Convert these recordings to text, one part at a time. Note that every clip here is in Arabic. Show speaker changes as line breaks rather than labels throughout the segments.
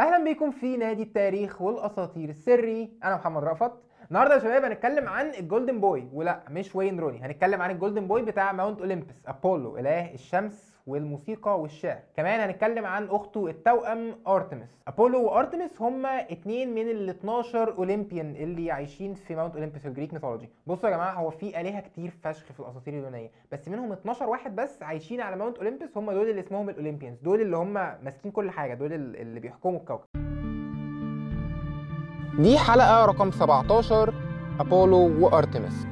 أهلا بيكم في نادي التاريخ والأساطير السري. أنا محمد رأفت. النهارده يا شباب هنتكلم عن ال Golden Boy. ولا مش وين روني. هنتكلم عن ال Golden Boy بتاع Mount Olympus أبولو إله الشمس والموسيقى والشعر. كمان هنتكلم عن أخته التوأم أرتمس. أبولو وأرتمس هما اتنين من ال 12 Olympian اللي عايشين في Mount Olympus في ال Greek mythology بصوا يا جماعة هو في آلهة كتير فشخ في الأساطير اليونانية بس منهم 12 واحد بس عايشين على Mount Olympus هم دول اللي اسمهم ال Olympians دول اللي هم ماسكين كل حاجة دول اللي بيحكموا الكوكب. دي حلقة رقم 17 أبولو وأرتمس.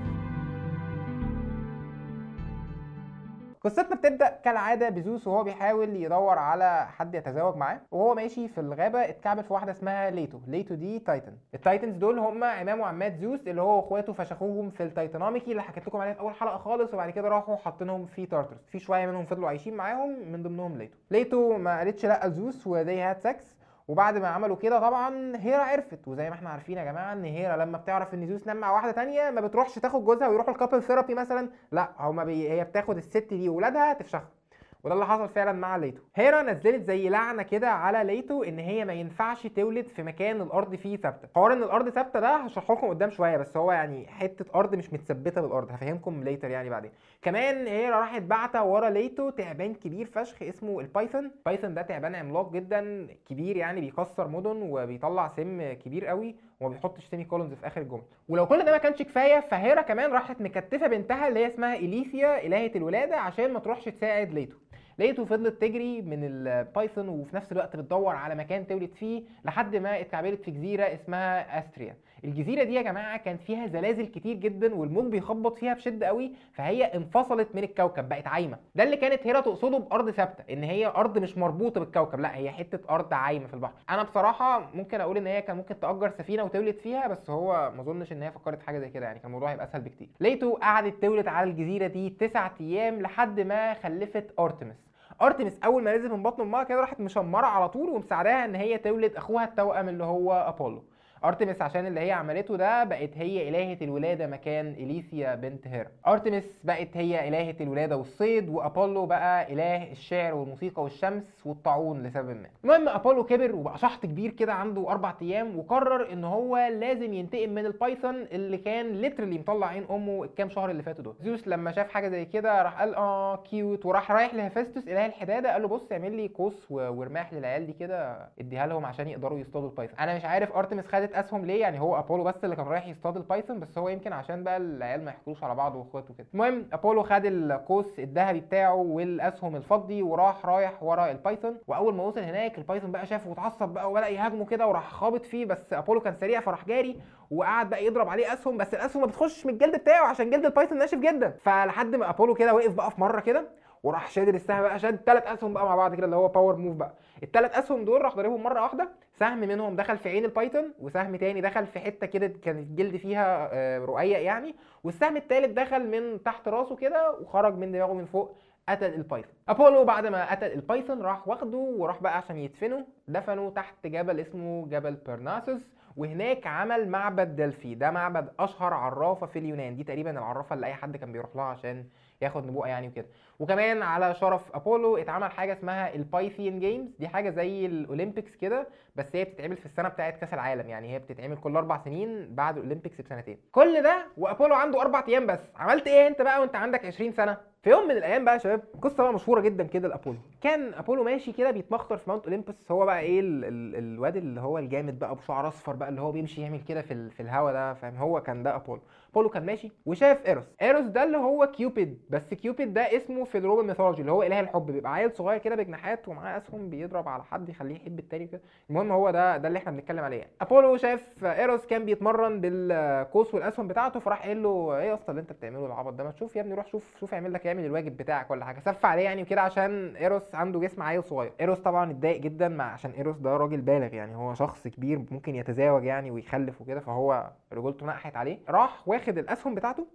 قصتنا بتبدأ كالعادة بزوس وهو بيحاول يدور على حد يتزوج معاه وهو ماشي في الغابة اتكعبل في واحدة اسمها ليتو ليتو دي Titan. ال Titans دول هم عمام وعمات زوس اللي هو واخواته فشخوهم في ال Titanomachy اللي حكيت لكم عليها في أول حلقة خالص وبعد كده راحوا حاطينهم في تارترس. في شوية منهم فضلوا عايشين معاهم من ضمنهم ليتو. ليتو ما قالتش لأ لزوس و they had sex وبعد ما عملوا كده طبعا هيرا عرفت. وزي ما إحنا عارفين يا جماعة إن هيرا لما بتعرف إن زيوس نام مع واحدة تانية ما بتروحش تاخد جوزها ويروحوا ال couple therapy مثلا. لا هما بي... هي بتاخد الست دي واولادها تفشخها وده اللي حصل فعلا مع ليتو. هيرا نزلت زي لعنة كده على ليتو إن هي ما ينفعش تولد في مكان الأرض فيه ثابتة. حوار إن الأرض ثابتة ده هشرحه لكم قدام شوية بس هو يعني حتة أرض مش متثبتة بالارض هفهمكم later يعني بعدين. كمان هيرا راحت بعتة ورا ليتو تعبان كبير فشخ اسمه ال Python Python ده تعبان عملاق جدا كبير يعني بيكسر مدن وبيطلع سم كبير قوي وما بيحطش semicolons في آخر الجمله ولو كل ده ما كانش كفاية فهيرا كمان راحت مكتفة بنتها اللي هي اسمها اليثيا إلهة الولادة عشان ما تروحش تساعد ليتو. ليتو فضلت تجري من البايثون وفي نفس الوقت بتدور على مكان تولد فيه لحد ما اتكعبلت في جزيرة اسمها استريا الجزيرة دي يا جماعة كان فيها زلازل كتير جدا والموج بيخبط فيها بشدة قوي فهي انفصلت من الكوكب بقت عايمة. ده اللي كانت هيرا تقصده بأرض ثابتة إن هي أرض مش مربوطة بالكوكب لا هي حتة أرض عايمة في البحر. أنا بصراحة ممكن أقول إن هي كان ممكن تأجر سفينة وتولد فيها بس هو ما أظنش إن هي فكرت حاجة زي كده يعني كان الموضوع هيبقى أسهل بكتير. ليتو قعدت تولد على الجزيرة دي تسعة أيام لحد ما خلفت أرتمس. ارتمس أول ما نزلت من بطن امها كده راحت مشمرة على طول ومساعداها إن هي تولد أخوها التوأم اللي هو أبولو. أرتمس عشان اللي هي عملته ده بقت هي إلهة الولادة مكان اليثيا بنت هيرا أرتمس بقت هي إلهة الولادة والصيد وأبولو بقى إله الشعر والموسيقى والشمس والطاعون لسبب ما. المهم أبولو كبر وبقى شحط كبير كده عنده أربع أيام وقرر إن هو لازم ينتقم من البايثون اللي كان literally مطلع عين أمه الكام شهر اللي فاتوا دول. زيوس لما شاف حاجة زي كده راح قال آه cute وراح رايح لهيفستوس إله الحدادة قال له بص اعمل لي قوس ورماح للعيال دي كده اديها لهم عشان يقدروا يصطادوا البايثون. أنا مش عارف أرتمس خدت أسهم ليه؟ يعني هو أبولو بس اللي كان رايح يصطاد البايثون بس هو يمكن عشان بقى العيال ما يحكوش على بعض واخواته كده المهم أبولو خد القوس الذهبي بتاعه والأسهم الفضي وراح رايح ورا البايثون. وأول ما وصل هناك البايثون بقى شافه واتعصب بقى وبدأ يهاجمه كده وراح خابط فيه بس أبولو كان سريع فراح جاري وقعد بقى يضرب عليه أسهم بس الأسهم ما بتخش من الجلد بتاعه عشان جلد البايثون ناشف جدا. فلحد ما أبولو كده وقف بقى في مرة كده وراح شادد السهم بقى شاد ثلاث أسهم بقى مع بعض كده اللي هو power move بقى. الثلاث أسهم دول راح ضاربهم مرة واحدة سهم منهم دخل في عين البايثون وسهم تاني دخل في حتة كده كان الجلد فيها رقيق يعني والسهم الثالث دخل من تحت راسه كده وخرج من دماغه من فوق قتل البايثون أبولو بعد ما قتل البايثون راح واخده وراح بقى عشان يدفنه دفنه تحت جبل اسمه جبل بيرناسوس وهناك عمل معبد دلفي. ده معبد أشهر عرافة في اليونان. دي تقريبا العرافة اللي أي حد كان بيروح لها عشان ياخد نبوءة يعني وكده. وكمان على شرف أبولو اتعمل حاجة اسمها ال Pythian Games. دي حاجة زي ال Olympics كده بس هي بتتعمل في السنة بتاعه كأس العالم. يعني هي بتتعمل كل أربع سنين بعد ال Olympics بسنتين. كل ده وأبولو عنده أربع أيام بس. عملت إيه أنت بقى وأنت عندك 20 سنة؟ في يوم من الأيام بقى يا شباب قصة بقى مشهورة جدا كده لأبولو. كان أبولو ماشي كده بيتمخطر في Mount Olympus هو بقى إيه ال ال الواد اللي هو الجامد بقى أبو شعر أصفر بقى اللي هو بيمشي يعمل كده في, في الهوا ده فاهم؟ هو كان ده أبولو. أبولو كان ماشي وشاف إيروس. إيروس ده اللي هو كيوبيد بس كيوبيد ده اسمه في ال Roman mythology اللي هو إله الحب بيبقى عيل صغير كده بجناحات ومعاه أسهم بيضرب على حد يخليه يحب التاني كده المهم هو ده ده اللي إحنا بنتكلم عليه. يعني. أبولو شاف إيروس كان بيتمرن بالقوس والأسهم بتاعته فراح قال له إيه يا أسطى اللي أنت بتعمله العبط ده؟ ما تشوف يا ابني روح شوف شوف اعمل لك اعمل الواجب بتاعك ولا حاجة. سف عليه يعني وكده عشان إيروس عنده جسم عيل صغير. إيروس طبعا اتضايق جدا مع عشان إيروس ده راجل بالغ يعني هو شخص كبير ممكن يتزاوج يعني ويخلف وكده فهو رجولته نقحت عليه. راح واخد الأسهم بتاعته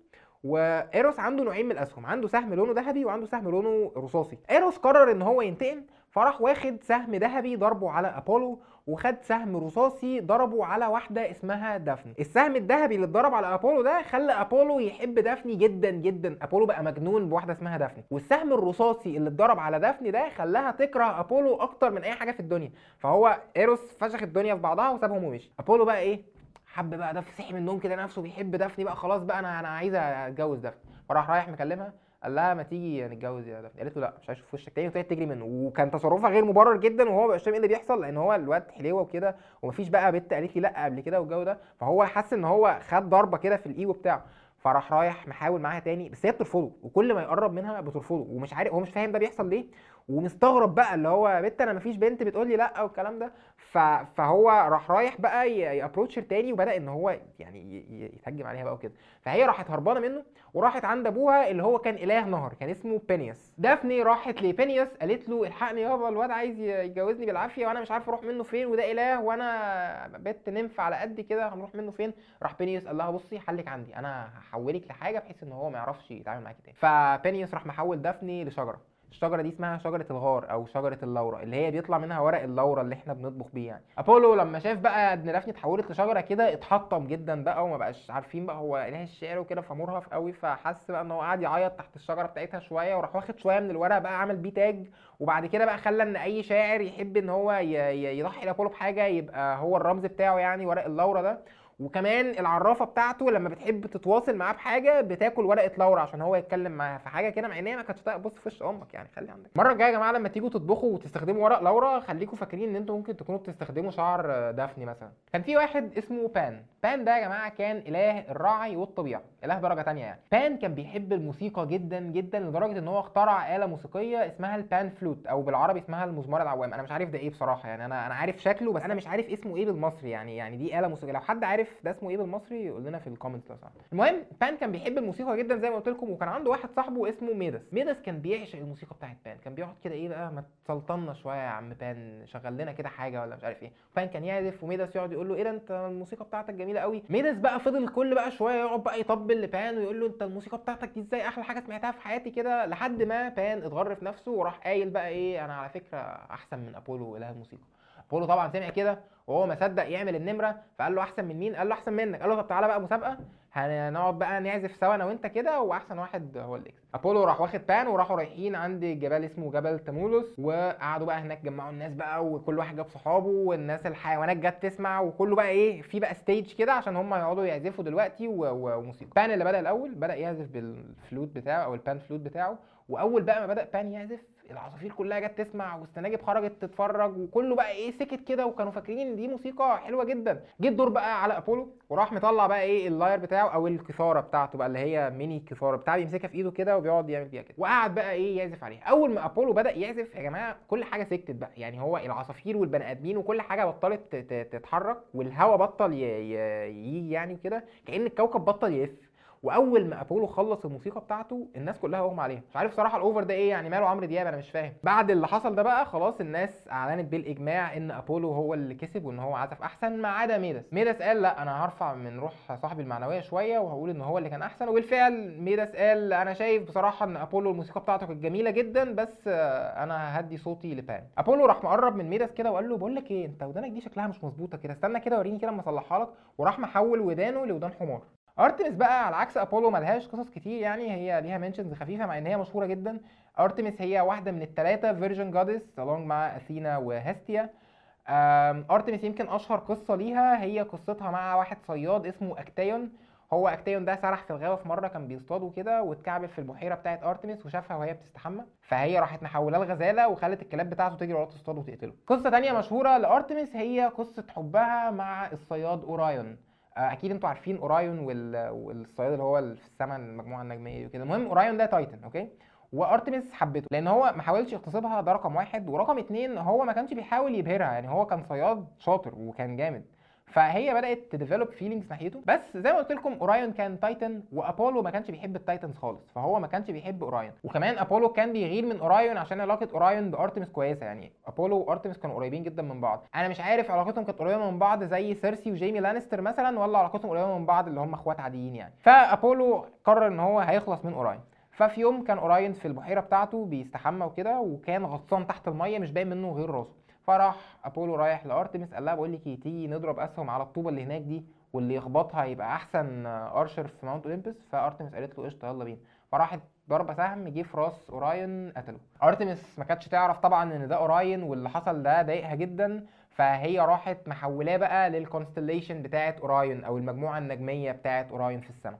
وإيروس عنده نوعين من الأسهم عنده سهم لونه ذهبي وعنده سهم لونه رصاصي. إيروس قرر إن هو ينتقم فراح واخد سهم ذهبي ضربه على أبولو وخد سهم رصاصي ضربه على واحدة اسمها دافني. السهم الذهبي اللي اتضرب على أبولو ده خلى أبولو يحب دافني جدا جدا. أبولو بقى مجنون بواحدة اسمها دافني. والسهم الرصاصي اللي اتضرب على دافني ده خلاها تكره أبولو أكتر من أي حاجة في الدنيا. فهو إيروس فشخ الدنيا في بعضها وسابهم ومشي. أبولو بقى إيه؟ حب بقى ده صحي من النوم كده نفسه بيحب دافني بقى خلاص بقى أنا أنا عايز أتجوز دافني فراح رايح مكلمها قال لها ما تيجي نتجوز يا دافني قالت له لا مش عايز أشوف وشك تاني. وابتدت تجري منه. وكان تصرفها غير مبرر جدا وهو مبقاش فاهم إيه اللي بيحصل لأن هو الواد حليوة وكده ومفيش بقى بنت قالت لي لا قبل كده والجو ده. فهو حس إن هو خد ضربة كده في الايجو بتاعه فراح رايح محاول معاها تاني بس هي بترفضه. وكل ما يقرب منها بترفضه. ومش عارف هو مش فاهم ده بيحصل ليه. ومستغرب بقى اللي هو بنت أنا مفيش بنت بتقول لي لأ والكلام ده. فهو راح رايح بقى يابروتشر تاني وبدأ إن هو يعني يتهجم عليها بقى وكده. فهي راحت هربانة منه وراحت عند أبوها اللي هو كان إله نهر كان اسمه بينيوس دافني راحت لبينيوس قالت له الحقني يابا الواد عايز يتجوزني بالعافية وأنا مش عارف أروح منه فين وده إله وأنا بنت نمف على قد كده هنروح منه فين. راح بينيوس قال لها بصي حلك عندي أنا هحولك لحاجة بحيث إن هو ما يعرفش يتعامل معاكي تاني. فبينيوس راح محول دافني لشجرة. الشجره دي اسمها شجرة الغار أو شجرة اللورا اللي هي بيطلع منها ورق اللورا اللي إحنا بنطبخ بيه يعني. أبولو لما شاف بقى إن دافني اتحولت لشجرة كده اتحطم جدا بقى وما بقاش عارفين بقى هو إله الشعر وكده فمرهف قوي فحس بقى إن هو قاعد يعيط تحت الشجرة بتاعتها شوية وراح واخد شوية من الورق بقى عمل بيه تاج وبعد كده بقى خلى إن أي شاعر يحب إن هو يضحي لأبولو بحاجة يبقى هو الرمز بتاعه يعني ورق اللورا ده. وكمان العرافة بتاعته لما بتحب تتواصل معاه بحاجة بتاكل ورقة لورا عشان هو يتكلم معاها. فحاجة كده مع إن هي ما كانتش بص في وش أمك يعني خلي عندك. المرة الجاية يا جماعة لما تيجوا تطبخوا وتستخدموا ورق لورا خليكم فاكرين إن أنتوا ممكن تكونوا بتستخدموا شعر دافني مثلا. كان في واحد اسمه بان. بان ده يا جماعة كان إله الرعي والطبيعة. إله درجه ثانية يعني. بان كان بيحب الموسيقى جدا جدا لدرجة إن هو اخترع آلة موسيقية اسمها ال pan flute أو بالعربي اسمها المزمار العوام. أنا مش عارف ده إيه بصراحة يعني. أنا أنا عارف شكله بس أنا مش عارف اسمه إيه بالمصري يعني. يعني دي آلة موسيقية. لو حد عارف ده اسمه إيه بالمصري؟ المصري يقول لنا في ال comments لو سمحت. المهم بان كان بيحب الموسيقى جدا زي ما قلت لكم وكان عنده واحد صاحبه اسمه ميدس. ميدس كان بيعشق الموسيقى بتاعت بان كان بيقعد كده إيه بقى ما تسلطنا شوية يا عم بان شغل لنا كده حاجة ولا مش عارف إيه. بان كان يعزف وميدس يقعد يقول له إيه ده أنت الموسيقى بتاعتك جميلة قوي. ميدس بقى فضل كل بقى شوية يقعد بقى يطبل لبان ويقول له أنت الموسيقى بتاعتك دي إزاي أحلى حاجة سمعتها في حياتي كده؟ لحد ما بان اتغر في نفسه وراح قايل بقى إيه أنا على فكرة أحسن من ابولو اله الموسيقى. ابولو طبعا سمع كده وهو ما صدق يعمل النمرة فقال له أحسن من مين؟ قال له أحسن منك. قال له طب تعالى بقى مسابقة هنقعد بقى نعزف سوا أنا وأنت كده وأحسن واحد هو اللي يكسب أبولو راح واخد بان وراحوا رايحين عند جبال اسمه جبل تامولوس وقعدوا بقى هناك جمعوا الناس بقى وكل واحد جاب صحابه والناس الحيوانات جت تسمع وكله بقى إيه في بقى stage كده عشان هم يقعدوا يعزفوا دلوقتي وموسيقى. بان اللي بدأ الأول بدأ يعزف بالفلوت بتاعه أو ال pan flute بتاعه وأول بقى ما بدأ بان يعزف العصافير كلها جت تسمع والسناجب خرجت تتفرج وكله بقى إيه سكت كده وكانوا فاكرين إن دي موسيقى حلوة جدا. جه الدور بقى على أبولو وراح مطلع بقى إيه ال lyre بتاعه أو القيثارة بتاعته بقى اللي هي ميني كثارة بتاع بيمسكها في إيده كده وبيقعد يعمل بيها كده. وقعد بقى إيه يعزف عليها. أول ما أبولو بدأ يعزف يا جماعة كل حاجة سكتت بقى. يعني هو العصافير والبني آدمين وكل حاجة بطلت تتحرك والهواء بطل يجي يعني وكده كأن الكوكب بطل يلف. واول ما ابولو خلص الموسيقى بتاعته الناس كلها اغمى عليها. مش عارف صراحة ال over ده إيه يعني ماله عمرو دياب؟ أنا مش فاهم. بعد اللي حصل ده بقى خلاص الناس أعلنت بالإجماع إن أبولو هو اللي كسب وإن هو عزف أحسن ما عدا ميدس ميدس قال لأ أنا هرفع من روح صاحبي المعنوية شوية وهقول إن هو اللي كان أحسن. وبالفعل ميدس قال أنا شايف بصراحة إن أبولو الموسيقى بتاعته كانت جميلة جدا بس أنا هدي صوتي لبان. أبولو راح مقرب من ميدس كده وقال له بقول لك إيه أنت ودانك دي شكلها مش مظبوطة كده. استنى كده وريني كده أما أصلحها لك. وراح محول ودانه لودان حمار. أرتمس بقى على عكس أبولو ملهاش قصص كتير يعني هي ليها mentions خفيفة مع إن هي مشهورة جدا. أرتمس هي واحدة من الثلاثه virgin goddess along مع أثينا وهستيا. أرتمس يمكن أشهر قصة ليها هي قصتها مع واحد صياد اسمه أكتايون. هو أكتايون ده سرح في الغابة في مرة كان بيصطاد وكده واتكعبل في البحيرة بتاعه أرتمس وشافها وهي بتستحمى. فهي راحت محولاه لغزاله وخلت الكلاب بتاعته تجري وراه تصطاد وتقتله. قصة تانية مشهورة لأرتمس هي قصة حبها مع الصياد أورايون. أكيد أنتوا عارفين أورايون وال... والصياد اللي هو في السماء المجموعة النجمية وكده. المهم أورايون ده Titan أوكي؟ وارتمس حبته لأن هو ما حاولش يغتصبها ده رقم واحد. ورقم اتنين هو ما كانش بيحاول يبهرها يعني هو كان صياد شاطر وكان جامد. فهي بدأت ت develop feelings ناحيته. بس زي ما قلت لكم اورايون كان Titan وأبولو ما كانش بيحب ال Titans خالص فهو ما كانش بيحب اورايون وكمان أبولو كان بيغير من اورايون عشان علاقة اورايون بارتمس كويسة يعني أبولو وارتمس كانوا قريبين جدا من بعض. أنا مش عارف علاقتهم كانت قريبة من بعض زي سيرسي وجيمي لانستر مثلا ولا علاقتهم قريبة من بعض اللي هم اخوات عاديين يعني. فأبولو قرر إن هو هيخلص من اورايون ففي يوم كان اورايون في البحيرة بتاعته بيستحمى وكده وكان غطسان تحت المية مش باين منه غير راسه. فراح أبولو رايح لارتمس قال لها بقول لك إيه، تيجي نضرب أسهم على الطوبة اللي هناك دي واللي يخبطها يبقى أحسن archer في Mount Olympus فارتمس قالت له قشطة يلا بينا. فراحت ضربة سهم جه في راس أوراين قتله. ارتمس ما كانتش تعرف طبعا إن ده أوراين واللي حصل ده ضايقها جدا. فهي راحت محولاه بقى لل constellation بتاعه أوراين أو المجموعة النجمية بتاعه أوراين في السماء.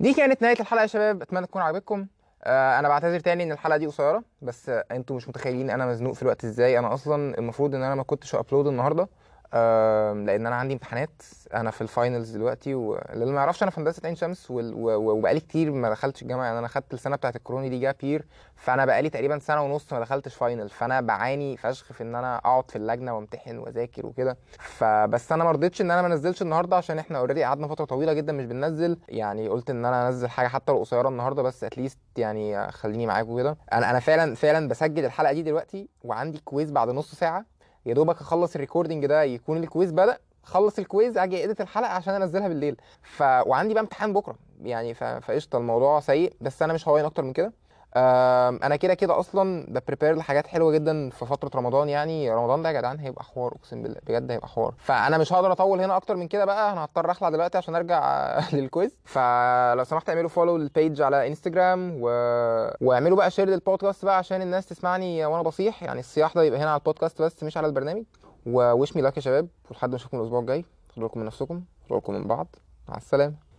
دي كانت نهاية الحلقة يا شباب. أتمنى تكون عجبتكم. أنا بعتذر تاني إن الحلقة دي قصيرة بس آه أنتوا مش متخيلين أنا مزنوق في الوقت إزاي. أنا أصلا المفروض إن أنا ما كنتش upload النهارده. آه لأن أنا عندي امتحانات أنا في ال finals دلوقتي واللي ما يعرفش أنا في هندسة عين شمس وبقالي كتير ما دخلتش الجامعة يعني أنا خدت السنة بتاعت الكورونا دي gap year فأنا بقالي تقريبا سنة ونص ما دخلتش final فأنا بعاني فشخ في إن أنا أقعد في اللجنة وامتحن وأذاكر وكده. فبس أنا ما رضيتش إن أنا ما انزلش النهارده عشان إحنا already قعدنا فترة طويلة جدا مش بننزل يعني قلت إن أنا انزل حاجة حتى لو قصيرة النهارده بس at least يعني خليني معاكم كده. أنا أنا فعلا فعلا بسجل الحلقة دي دلوقتي وعندي quiz بعد نص ساعة يا دوبك اخلص ال recording ده يكون ال quiz بدأ خلص ال quiz أجي edit الحلقة عشان انزلها بالليل. ف وعندي بقى امتحان بكرة. يعني ف... فقشطة الموضوع سيء بس أنا مش هواين أكتر من كده. أنا كده كده أصلا ب prepare لحاجات حلوة جدا في فترة رمضان يعني. رمضان ده يا جدعان هيبقى حوار أقسم بالله بجد هيبقى حوار. فأنا مش هقدر أطول هنا أكتر من كده بقى أنا هضطر أخلع دلوقتي عشان أرجع لل quiz فلو سمحت اعملوا follow لل page على انستجرام و... واعملوا بقى share للبودكاست بقى عشان الناس تسمعني وأنا بصيح. يعني الصياح ده يبقى هنا على البودكاست بس مش على البرنامج. ووش مي لاك يا شباب. ولحد ما اشوفكم الأسبوع الجاي. خدوا من نفسكم. خدوا من بعض. مع السلامة.